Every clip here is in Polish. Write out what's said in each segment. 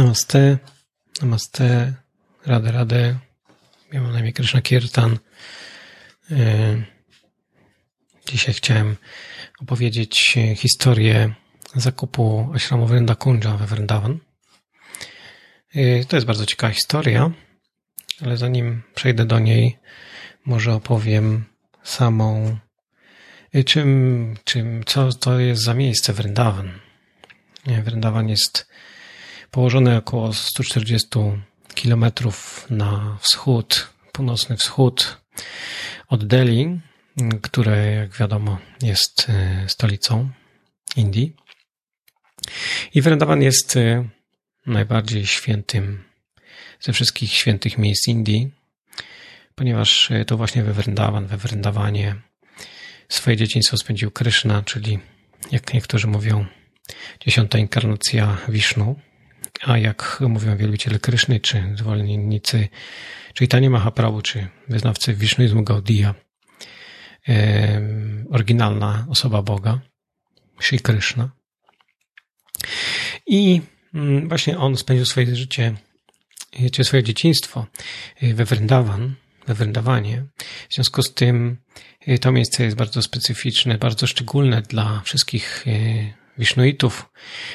Namaste, namaste, radę, radę. Ja mam na imię Krishna Kirtan. E, dzisiaj chciałem opowiedzieć historię zakupu ashramu Vrinda Kunja we Vrindavan. E, to jest bardzo ciekawa historia, ale zanim przejdę do niej, może opowiem samą, e, czym, czym, co to jest za miejsce Vrindavan. Vrindavan jest położony około 140 kilometrów na wschód, północny wschód od Delhi, które, jak wiadomo, jest e, stolicą Indii. I Vrindavan jest e, najbardziej świętym ze wszystkich świętych miejsc Indii, ponieważ e, to właśnie we Vrindavan, we Vrindawanie swoje dzieciństwo spędził Krishna, czyli jak niektórzy mówią, dziesiąta inkarnacja Vishnu. A jak mówią wielbiciele Kryszny, czy zwolennicy Chaitanya Mahaprabhu, czy wyznawcy Wisznuizmu Gaudiya, e, oryginalna osoba Boga, Sri Krishna. I mm, właśnie on spędził swoje życie, czy swoje dzieciństwo e, we Vrindavan, we Vrindawanie. W związku z tym e, to miejsce jest bardzo specyficzne, bardzo szczególne dla wszystkich e, Wisznuitów,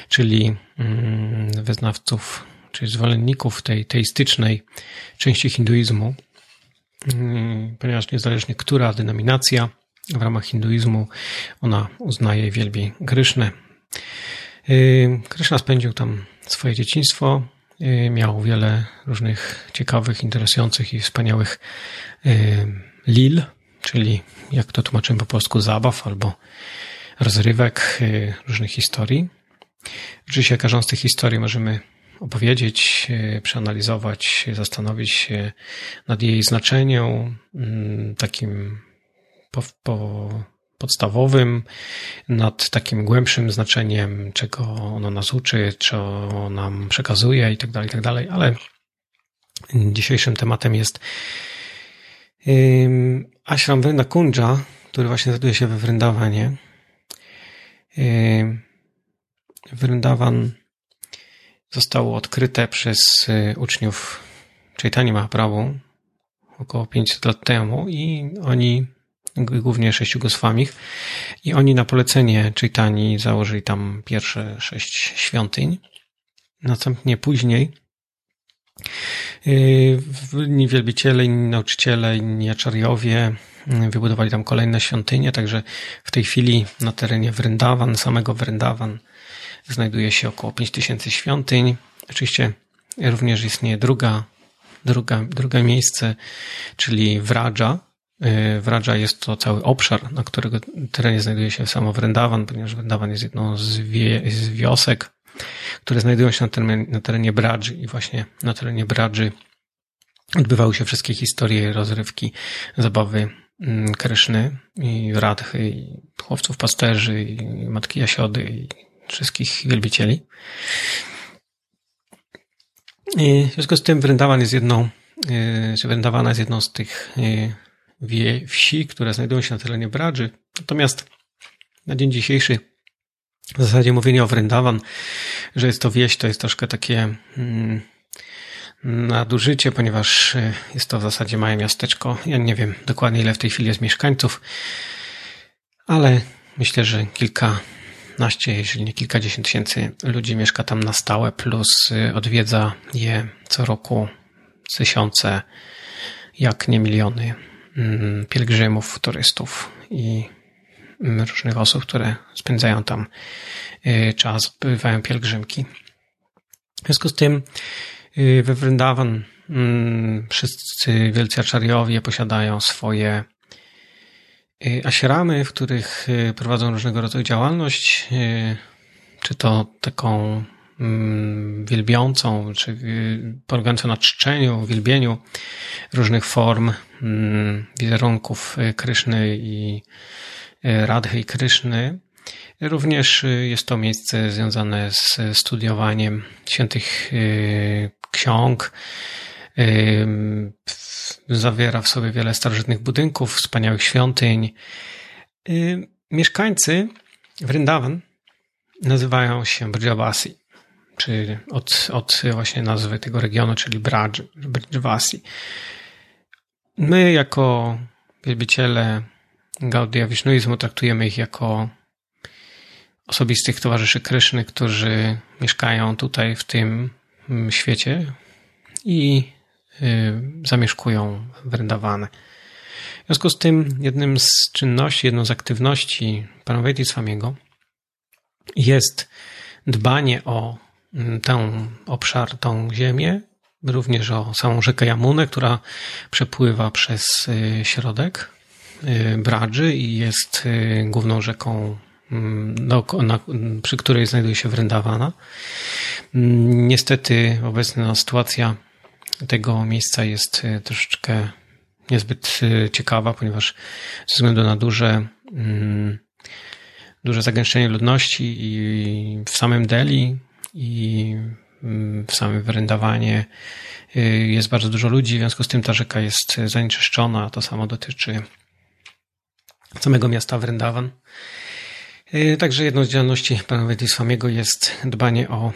czyli mm, wyznawców, czy zwolenników tej teistycznej części hinduizmu, mm, ponieważ niezależnie która denominacja w ramach hinduizmu, ona uznaje i wielbi Krysznę. Y, Kryszna spędził tam swoje dzieciństwo, y, miał wiele różnych ciekawych, interesujących i wspaniałych y, lil, czyli jak to tłumaczymy po polsku zabaw albo rozrywek, y, różnych historii. Oczywiście każdą z tych historii możemy opowiedzieć, y, przeanalizować, zastanowić się nad jej znaczeniem, mm, takim po, po podstawowym, nad takim głębszym znaczeniem, czego ono nas uczy, co nam przekazuje i tak dalej, i tak ale dzisiejszym tematem jest Ashram Vrenda Kunja, który właśnie znajduje się we Vrindawanie. Vrindavan zostało odkryte przez y, uczniów Chaitanya Mahaprabhu około 500 lat temu i oni, głównie sześciu Goswamich, i oni na polecenie Chaitani założyli tam pierwsze sześć świątyń. Następnie później y, inni wielbiciele, inni nauczyciele, inni aczariowie Wybudowali tam kolejne świątynie, także w tej chwili na terenie Vrindavan, samego Vrindavan, znajduje się około 5000 świątyń. Oczywiście również istnieje druga, druga, drugie miejsce, czyli Vraja. Y, Vraja jest to cały obszar, na którego terenie znajduje się samo Vrindavan, ponieważ Vrindavan jest jedną z, wie, z wiosek, które znajdują się na terenie, na terenie Bradży i właśnie na terenie Bradży odbywały się wszystkie historie, rozrywki, zabawy Mm, Kryszny i Radchy i chłopców pasterzy i Matki Jasiody i wszystkich wielbicieli. I w związku z tym Wrędawan jest jedną, czy jest jedną z tych y, wsi, które znajdują się na terenie Bradży. Natomiast na dzień dzisiejszy w zasadzie mówienie o Wrędawan, że jest to wieś, to jest troszkę takie hmm, nadużycie, ponieważ e, jest to w zasadzie małe miasteczko. Ja nie wiem dokładnie ile w tej chwili jest mieszkańców, ale myślę, że kilkanaście, jeżeli nie kilkadziesiąt tysięcy ludzi mieszka tam na stałe, plus e, odwiedza je co roku tysiące, jak nie miliony mm, pielgrzymów, turystów i mm, różnych osób, które spędzają tam e, czas, bywają pielgrzymki. W związku z tym Y, we Vrindavan mm, wszyscy wielcy aczariowie posiadają swoje y, ashramy, w których prowadzą różnego rodzaju działalność, czy to taką mm, wielbiącą, czy polegającą na czczeniu, wielbieniu różnych form mm, wizerunków Kryszny i Radhy i Kryszny. Również jest to miejsce związane z studiowaniem świętych ksiąg. Zawiera w sobie wiele starożytnych budynków, wspaniałych świątyń. Mieszkańcy Vrindavan nazywają się Brijabasi, czy od, od właśnie nazwy tego regionu, czyli Brajvasi. My jako wielbiciele Gaudia Wisznuizmu traktujemy ich jako osobistych towarzyszy Kryszny, którzy mieszkają tutaj w tym mm, świecie i y, zamieszkują Vrindavanę. W związku z tym jednym z czynności, jedną z aktywności Paramvedi Swamiego jest dbanie o mm, ten obszar, tą ziemię, również o samą rzekę Jamunę, która przepływa przez y, środek Bradży i jest główną rzeką na, przy której znajduje się Vrindawana. Mm, niestety obecna sytuacja tego miejsca jest e, troszeczkę niezbyt ciekawa, ponieważ ze względu na duże, mm, duże zagęszczenie ludności i w samym Delhi i mm, w samym Vrindawanie jest bardzo dużo ludzi, w związku z tym ta rzeka jest zanieczyszczona. To samo dotyczy samego miasta Vrindavan. Y, także jedną z działalności pana Władysławiego jest dbanie o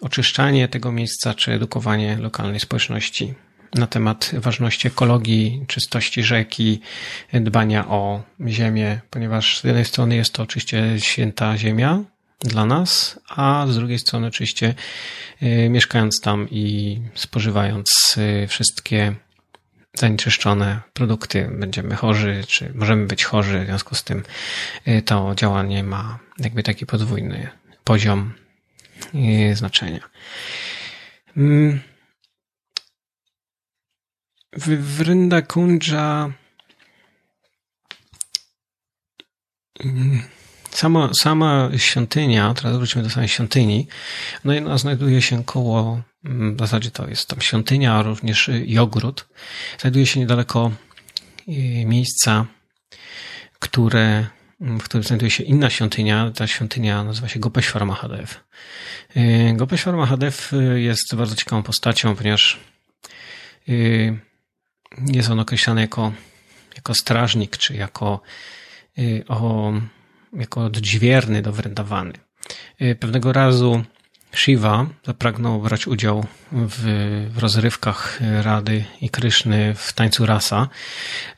oczyszczanie tego miejsca, czy edukowanie lokalnej społeczności na temat ważności ekologii, czystości rzeki, dbania o ziemię, ponieważ z jednej strony jest to oczywiście święta ziemia dla nas, a z drugiej strony oczywiście y, mieszkając tam i spożywając y, wszystkie zanieczyszczone produkty, będziemy chorzy, czy możemy być chorzy, w związku z tym y, to działanie ma jakby taki podwójny poziom y, znaczenia. Mm. W Vrinda Kunja mm, sama, sama świątynia, teraz wrócimy do samej świątyni, no ona znajduje się koło w zasadzie to jest tam świątynia, a również i ogród. Znajduje się niedaleko y, miejsca, które, w którym znajduje się inna świątynia. Ta świątynia nazywa się Gopeshwar Mahadev. Y, Gopeshwar Mahadev y, jest bardzo ciekawą postacią, ponieważ jest on określany jako, jako strażnik, czy jako, jako odźwierny do Wrendawany. Pewnego razu Shiva zapragnął brać udział w, w rozrywkach Rady i Kryszny w tańcu rasa.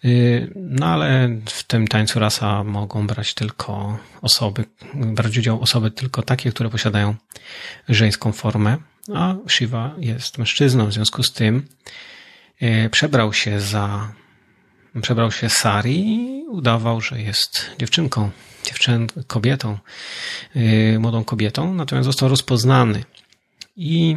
Y, no ale w tym tańcu rasa mogą brać tylko osoby, brać udział osoby tylko takie, które posiadają żeńską formę, a Shiva jest mężczyzną, w związku z tym y, przebrał się za przebrał się Sari i udawał, że jest dziewczynką dziewczyn, kobietą, yy, młodą kobietą, natomiast został rozpoznany. I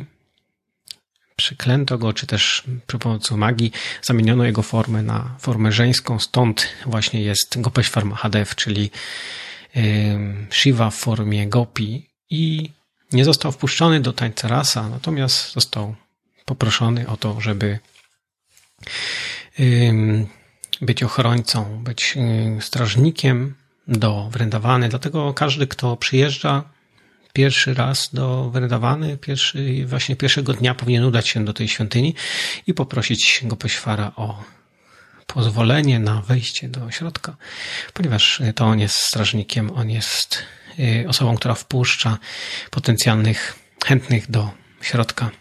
przyklęto go, czy też przy pomocy magii zamieniono jego formę na formę żeńską, stąd właśnie jest Gopeshwar Mahadev, czyli Shiva w formie Gopi. I nie został wpuszczony do tańca rasa, natomiast został poproszony o to, żeby być ochrońcą, być yy, strażnikiem do Wrendawany. Dlatego każdy, kto przyjeżdża pierwszy raz do Wrendawany, pierwszy, właśnie pierwszego dnia powinien udać się do tej świątyni i poprosić go pośwara o pozwolenie na wejście do środka, ponieważ to on jest strażnikiem, on jest y, osobą, która wpuszcza potencjalnych chętnych do środka.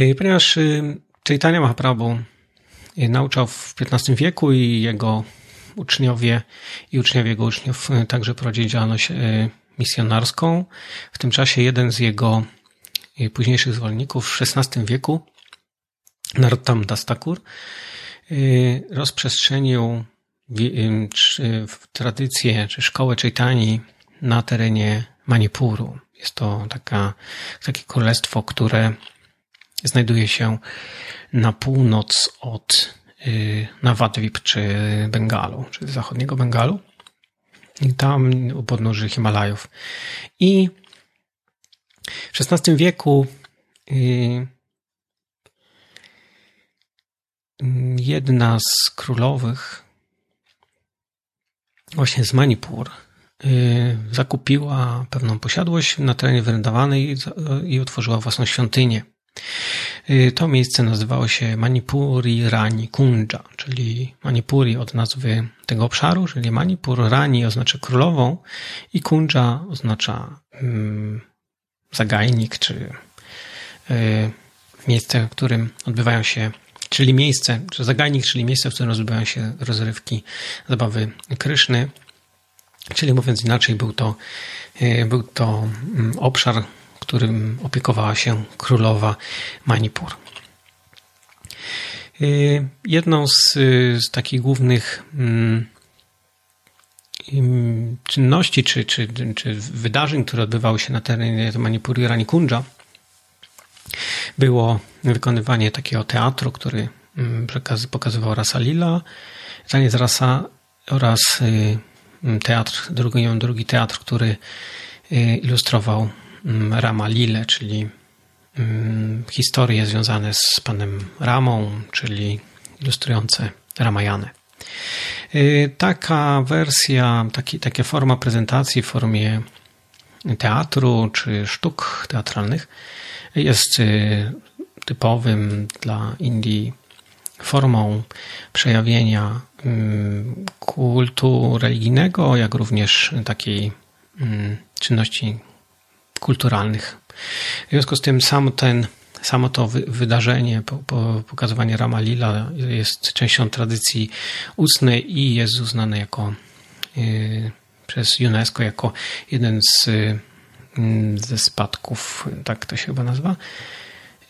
Y, ponieważ y, Chaitanya Mahaprabhu nauczał w XV wieku i jego uczniowie i uczniowie jego uczniów e, także prowadzili działalność e, misjonarską. W tym czasie jeden z jego e, późniejszych zwolenników w XVI wieku, Narottam Dastakur, rozprzestrzenił tradycję czy szkołę Chaitani na terenie Manipuru. Jest to taka, takie królestwo, które znajduje się na północ od Y, na Wadwip czy Bengalu, czy zachodniego Bengalu. I tam u podnóży Himalajów. I w XVI wieku y, jedna z królowych właśnie z Manipur y, zakupiła pewną posiadłość na terenie wyrendowanej i otworzyła własną świątynię. Y, to miejsce nazywało się Manipuri Rani Kunja, czyli Manipuri od nazwy tego obszaru, czyli Manipur Rani oznacza królową i Kunja oznacza um, zagajnik, czy miejsce, w którym odbywają się, czyli miejsce, czy zagajnik, czyli miejsce, w którym odbywają się rozrywki, zabawy Kryszny. Czyli mówiąc inaczej, był to, był to mm, obszar, którym opiekowała się królowa Manipur. Jedną z, z takich głównych mm, czynności czy, czy, czy wydarzeń, które odbywały się na terenie Manipuru i Ranikundża, było wykonywanie takiego teatru, który mm, pokazywał Rasa Lila, taniec Rasa oraz y, teatr, drugi, drugi teatr, który y, ilustrował mm, Rama Lile, czyli mm, historie związane z panem Ramą, czyli ilustrujące Ramajanę. Y, taka wersja, taki, taka forma prezentacji w formie teatru czy sztuk teatralnych jest y, typowym dla Indii formą przejawienia mm, kultu religijnego, jak również takiej mm, czynności kulturalnych. W związku z tym sam ten, samo to wydarzenie, pokazywanie Rama Lila jest częścią tradycji ustnej i jest uznane jako y, przez UNESCO jako jeden z Mm, ze spadków, tak to się chyba nazywa.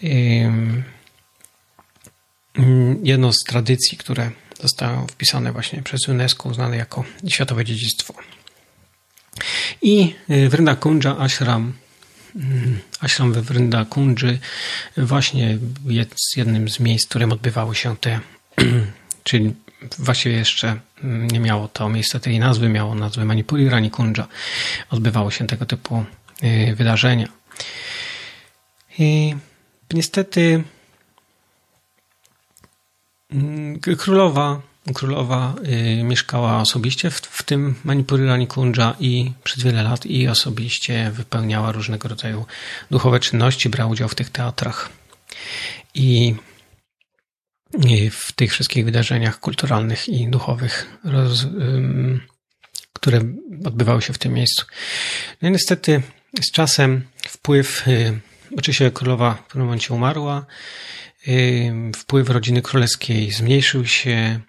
Mm, jedną z tradycji, które zostały wpisane właśnie przez UNESCO, uznane jako światowe dziedzictwo. I y, Vrinda Kunja Ashram, mm, Ashram we Vrinda Kundży właśnie jest jednym z miejsc, w którym odbywały się te, czyli właściwie jeszcze nie miało to miejsce tej nazwy, miało nazwę Manipuri Rani Kunja. Odbywało się tego typu Y, wydarzenia. I niestety mm, królowa, królowa y, mieszkała osobiście w, w tym Manipuri Kundża i przez wiele lat i osobiście wypełniała różnego rodzaju duchowe czynności, brała udział w tych teatrach i w tych wszystkich wydarzeniach kulturalnych i duchowych, roz, które odbywały się w tym miejscu. No i niestety z czasem wpływ, y, oczywiście królowa w pewnym momencie umarła, y, wpływ rodziny królewskiej zmniejszył się,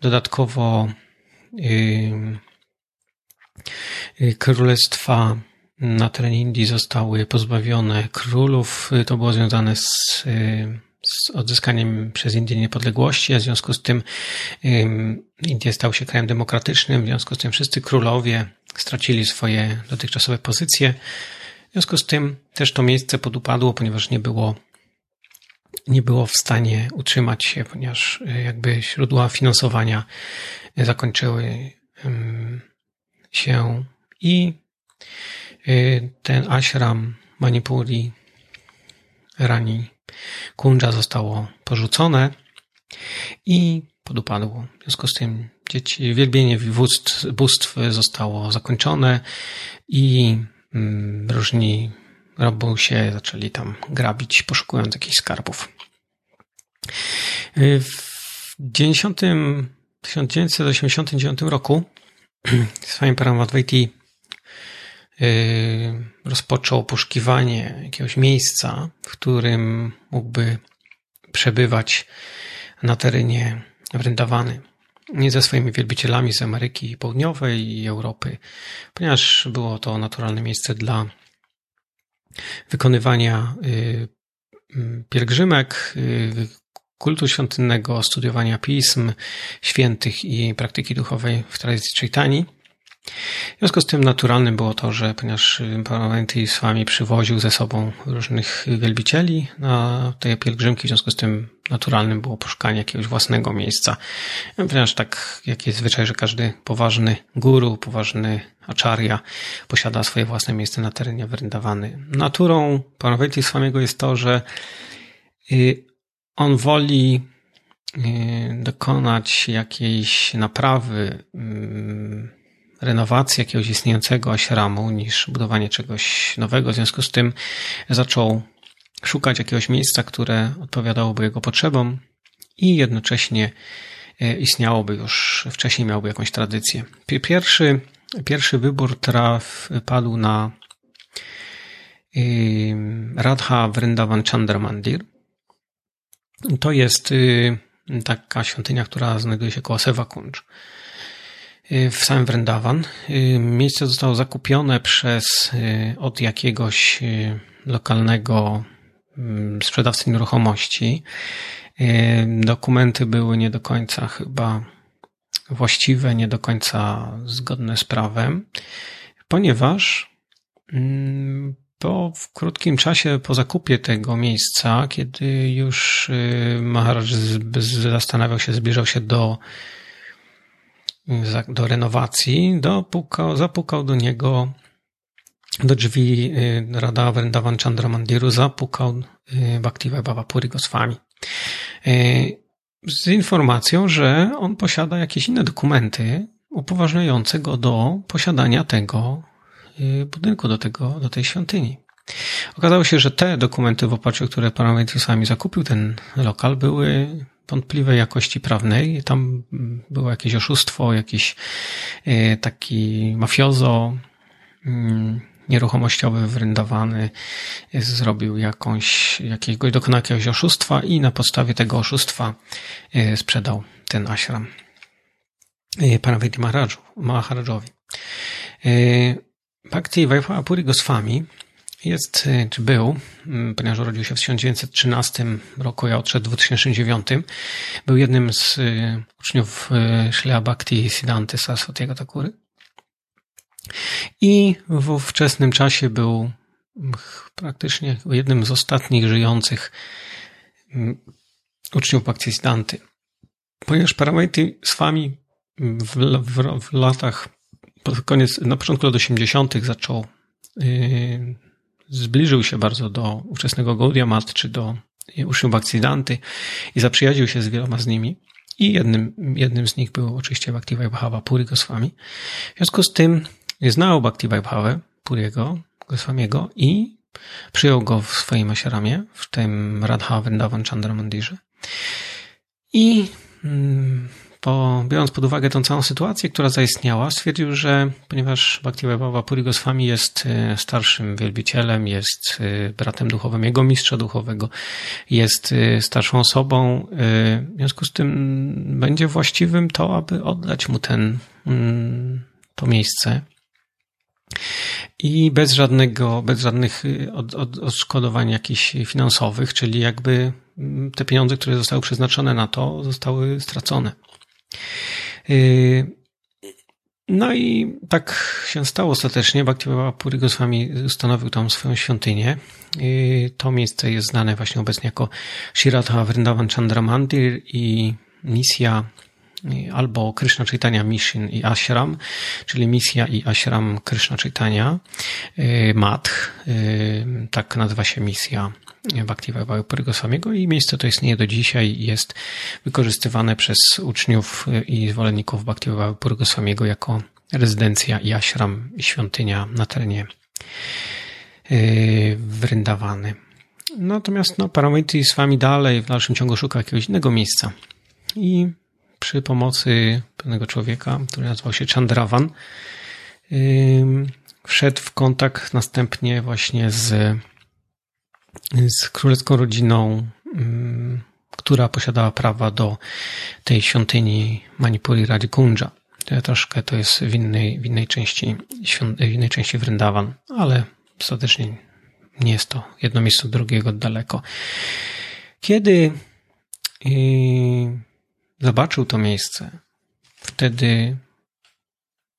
dodatkowo y, królestwa na terenie Indii zostały pozbawione królów. To było związane z, z odzyskaniem przez Indię niepodległości, a w związku z tym Indie stał się krajem demokratycznym, w związku z tym wszyscy królowie stracili swoje dotychczasowe pozycje. W związku z tym też to miejsce podupadło, ponieważ nie było, nie było w stanie utrzymać się, ponieważ e, jakby źródła finansowania zakończyły się i e, ten ashram Manipuri Rani Kunja zostało porzucone i podupadło. W związku z tym dzieci, wielbienie bóstw, bóstw zostało zakończone i mm, różni się zaczęli tam grabić, poszukując jakichś skarbów. W 90, 1989 roku Swami Paramadvaiti y, rozpoczął poszukiwanie jakiegoś miejsca, w którym mógłby przebywać na terenie Wrędawany ze swoimi wielbicielami z Ameryki Południowej i Europy, ponieważ było to naturalne miejsce dla wykonywania y, mm, pielgrzymek, y, kultu świątynnego, studiowania pism świętych i praktyki duchowej w tradycji Chaitani. W związku z tym naturalnym było to, że ponieważ Parlamenty z wami przywoził ze sobą różnych wielbicieli na te pielgrzymki, w związku z tym naturalnym było poszukanie jakiegoś własnego miejsca. Ponieważ tak, jak jest zwyczaj, że każdy poważny guru, poważny acharya posiada swoje własne miejsce na terenie Vrindawany. Naturą Parlamenty swamiego jest to, że y, on woli y, dokonać jakiejś naprawy renowacji jakiegoś istniejącego ashramu niż budowanie czegoś nowego. W związku z tym zaczął szukać jakiegoś miejsca, które odpowiadałoby jego potrzebom i jednocześnie e, istniałoby już, wcześniej miałby jakąś tradycję. Pierwszy, pierwszy wybór traf padł na Radha Vrindavan Chandra Mandir. To jest taka świątynia, która znajduje się koło Sevakunj w samym Vrindavan. Miejsce zostało zakupione przez od jakiegoś lokalnego sprzedawcy nieruchomości. Dokumenty były nie do końca chyba właściwe, nie do końca zgodne z prawem, ponieważ po w krótkim czasie po zakupie tego miejsca, kiedy już y, Maharaj zastanawiał się, zbliżał się do, do renowacji, dopukał, zapukał do niego do drzwi y, Radha Vrindavan Chandramandiru, zapukał y, Bhaktiva Baba Puri Goswami z informacją, że on posiada jakieś inne dokumenty upoważniające go do posiadania tego Y, budynku, do, tego, do tej świątyni. Okazało się, że te dokumenty, w oparciu o które Parametry sami zakupił ten lokal, były wątpliwej jakości prawnej. Tam było jakieś oszustwo, jakiś y, taki mafiozo mm, nieruchomościowy wyrędowany zrobił jakąś, jakiegoś, dokonał jakiegoś oszustwa i na podstawie tego oszustwa y, sprzedał ten ashram Paramviti Maharajowi. Bhakti Vaipuri Goswami jest, e, czy był, ponieważ urodził się w 1913 roku, ja odszedł w 2009, był jednym z e, uczniów e, Shlia Bhakti Siddhanty Saraswatiego Takury. I w wczesnym czasie był praktycznie jednym z ostatnich żyjących uczniów Bhakti Siddhanty. Ponieważ Paramity Swami w, w, w latach pod koniec, na początku lat 80. zaczął, zbliżył się bardzo do ówczesnego Gaudiya Mat, czy do uczniów Bhaktidanty i zaprzyjaźnił się z wieloma z nimi. I jednym, jednym z nich był oczywiście Bhakti Vaibhava Puri Goswami. W związku z tym znał Bhakti Vaibhava Puriego Goswamiego i przyjął go w swoim asiramie, w tym Radha Vrindavan Chandra Mandirze. I biorąc pod uwagę tą całą sytuację, która zaistniała, stwierdził, że ponieważ Bhaktivedanta Puri Goswami jest e, starszym wielbicielem, jest e, bratem duchowym jego mistrza duchowego, jest e, starszą osobą, w związku z tym będzie właściwym to, aby oddać mu ten, mm, to miejsce. I bez żadnego, bez żadnych od, od, odszkodowań jakichś finansowych, czyli jakby mm, te pieniądze, które zostały przeznaczone na to, zostały stracone. Yy, no i tak się stało ostatecznie. Bhaktivedanta Puri Goswami ustanowił tam swoją świątynię. Yy, to miejsce jest znane właśnie obecnie jako Shiratha Vrindavan Chandra Mandir i misja yy, albo Krishna Chaitanya Mission i Ashram, czyli misja i ashram Krishna Chaitanya, Madh, tak nazywa się misja Bhaktivedanta Purigoswamiego i miejsce to istnieje do dzisiaj jest wykorzystywane przez uczniów i zwolenników Bhaktivedanta Purigoswamiego jako rezydencja i ashram świątynia na terenie yy, Wryndawany. Natomiast no, Paramity z wami dalej w dalszym ciągu szuka jakiegoś innego miejsca i przy pomocy pewnego człowieka, który nazywał się Chandravan, yy, wszedł w kontakt następnie właśnie z z królewską rodziną, mm, która posiadała prawa do tej świątyni Manipuri Radikundja. Troszkę to jest w innej, w innej części, w innej części Vrindavan, ale ostatecznie nie jest to jedno miejsce od drugiego daleko. Kiedy zobaczył to miejsce, wtedy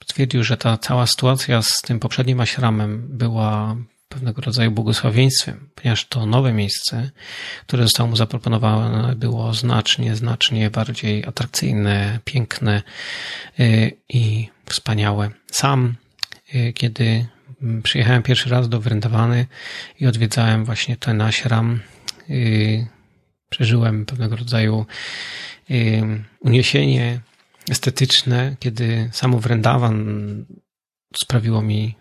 stwierdził, że ta cała sytuacja z tym poprzednim ashramem była pewnego rodzaju błogosławieństwem, ponieważ to nowe miejsce, które zostało mu zaproponowane, było znacznie, znacznie bardziej atrakcyjne, piękne y, i wspaniałe. Sam, y, kiedy przyjechałem pierwszy raz do Wrędawany i odwiedzałem właśnie ten ashram, y, przeżyłem pewnego rodzaju uniesienie estetyczne, kiedy samo Wrędawan sprawiło mi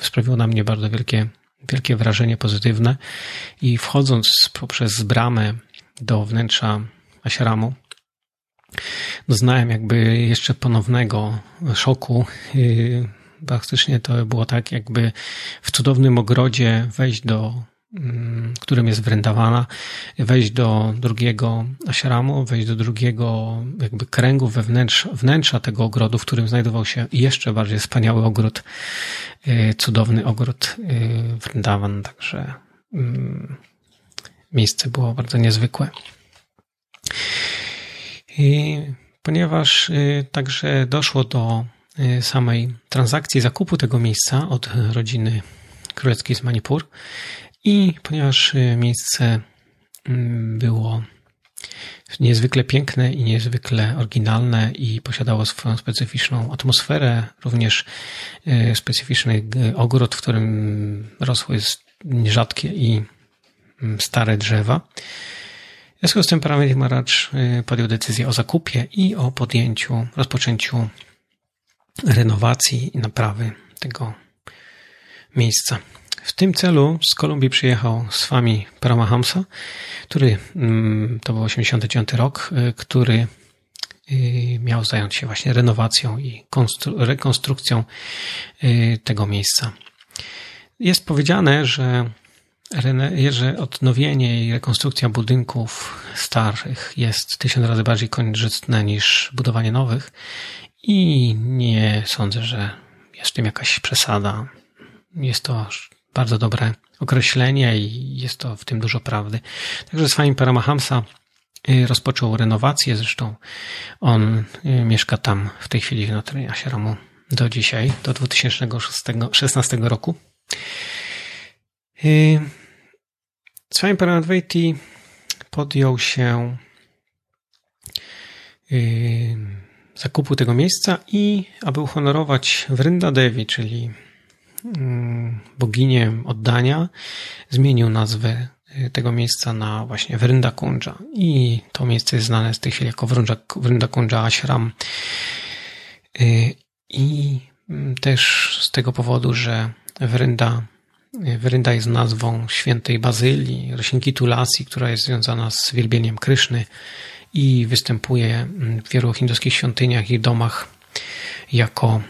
sprawiło na mnie bardzo wielkie, wielkie wrażenie pozytywne. I wchodząc poprzez bramę do wnętrza ashramu, doznałem jakby jeszcze ponownego szoku, Praktycznie to było tak, jakby w cudownym ogrodzie wejść do którym jest Vrindawana, wejść do drugiego ashramu, wejść do drugiego jakby kręgu wewnętrz, wnętrza tego ogrodu, w którym znajdował się jeszcze bardziej wspaniały ogród, y, cudowny ogród y, Vrindavan, także mm, miejsce było bardzo niezwykłe. I ponieważ y, także doszło do samej transakcji zakupu tego miejsca od rodziny królewskiej z Manipur, i ponieważ y, miejsce mm, było niezwykle piękne i niezwykle oryginalne i posiadało swoją specyficzną atmosferę, również y, specyficzny ogród, w którym rosły rzadkie i mm, stare drzewa. W związku z tym Paramedhi Maharaj y, podjął decyzję o zakupie i o podjęciu, rozpoczęciu renowacji i naprawy tego miejsca. W tym celu z Kolumbii przyjechał Swami Paramahamsa, który, mm, to był 89 rok, y, który y, miał zająć się właśnie renowacją i rekonstrukcją y, tego miejsca. Jest powiedziane, że, że odnowienie i rekonstrukcja budynków starych jest tysiąc razy bardziej korzystne niż budowanie nowych i nie sądzę, że jest w tym jakaś przesada. Jest to bardzo dobre określenie i jest to w tym dużo prawdy. Także Swami Paramahamsa y, rozpoczął renowację, zresztą on y, mieszka tam w tej chwili na terenie Ashramu do dzisiaj, do 2016 roku. Y, Swami Paramadvaiti podjął się zakupu tego miejsca i aby uhonorować Vrinda Devi, czyli boginię oddania, zmienił nazwę y, tego miejsca na właśnie Vrinda Kunja. I to miejsce jest znane z tej chwili jako Vrinda Kunja Ashram. Y, I mm, też z tego powodu, że Vrinda, y, Vrinda jest nazwą świętej Bazylii, roślinki Tulasi, która jest związana z wielbieniem Kryszny i występuje mm, w wielu hinduskich świątyniach i domach jako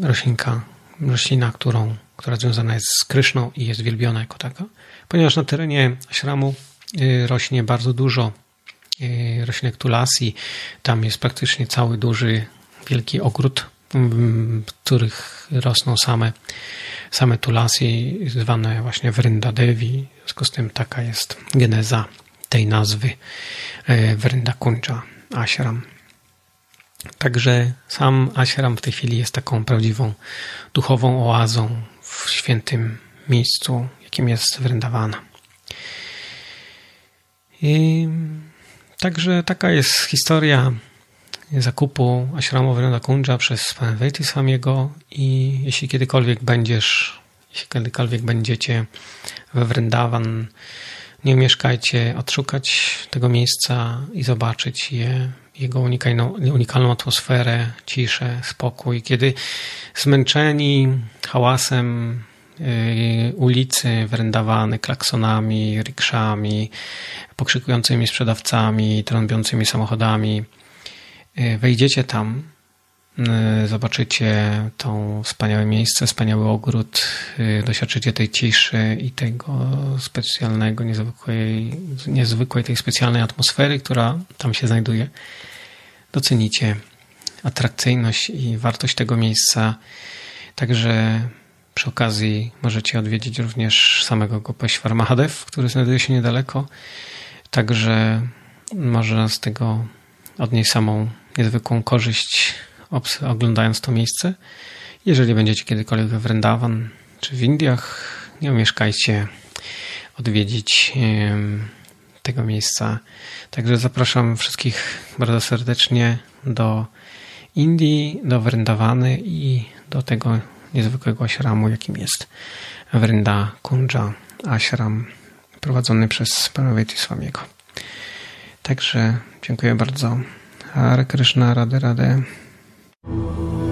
roślinka roślina, którą, która związana jest z Kryszną i jest wielbiona jako taka, ponieważ na terenie ashramu y, rośnie bardzo dużo y, roślinek tulasi. Tam jest praktycznie cały duży, wielki ogród, w których rosną same, same tulasi, zwane właśnie Vrinda Devi. W związku z tym taka jest geneza tej nazwy y, Vrinda Kunja Ashram. Także sam ashram w tej chwili jest taką prawdziwą duchową oazą w świętym miejscu, jakim jest Vrindawana. I także taka jest historia zakupu ashramu Vrindakunja przez pana Vejty Swamiego i jeśli kiedykolwiek będziesz, jeśli kiedykolwiek będziecie we nie umieszkajcie odszukać tego miejsca i zobaczyć je jego unikalną, unikalną atmosferę, ciszę, spokój. Kiedy zmęczeni hałasem yy, ulicy wyrędawane klaksonami, rikszami, pokrzykującymi sprzedawcami, trąbiącymi samochodami, yy, wejdziecie tam, zobaczycie to wspaniałe miejsce, wspaniały ogród, doświadczycie tej ciszy i tego specjalnego, niezwykłej, niezwykłej tej specjalnej atmosfery, która tam się znajduje docenicie atrakcyjność i wartość tego miejsca. Także przy okazji możecie odwiedzić również samego Gopeshwar Mahadev, który znajduje się niedaleko. Także można z tego odnieść samą niezwykłą korzyść oglądając to miejsce. Jeżeli będziecie kiedykolwiek we Vrindavan czy w Indiach, nie omieszkajcie odwiedzić tego miejsca. Także zapraszam wszystkich bardzo serdecznie do Indii, do Vrindavany i do tego niezwykłego ashramu, jakim jest Vrinda Kunja Ashram, prowadzony przez Pranaveti Swamiego. Także dziękuję bardzo. Hare Krishna, Radhe Radhe. Thank you.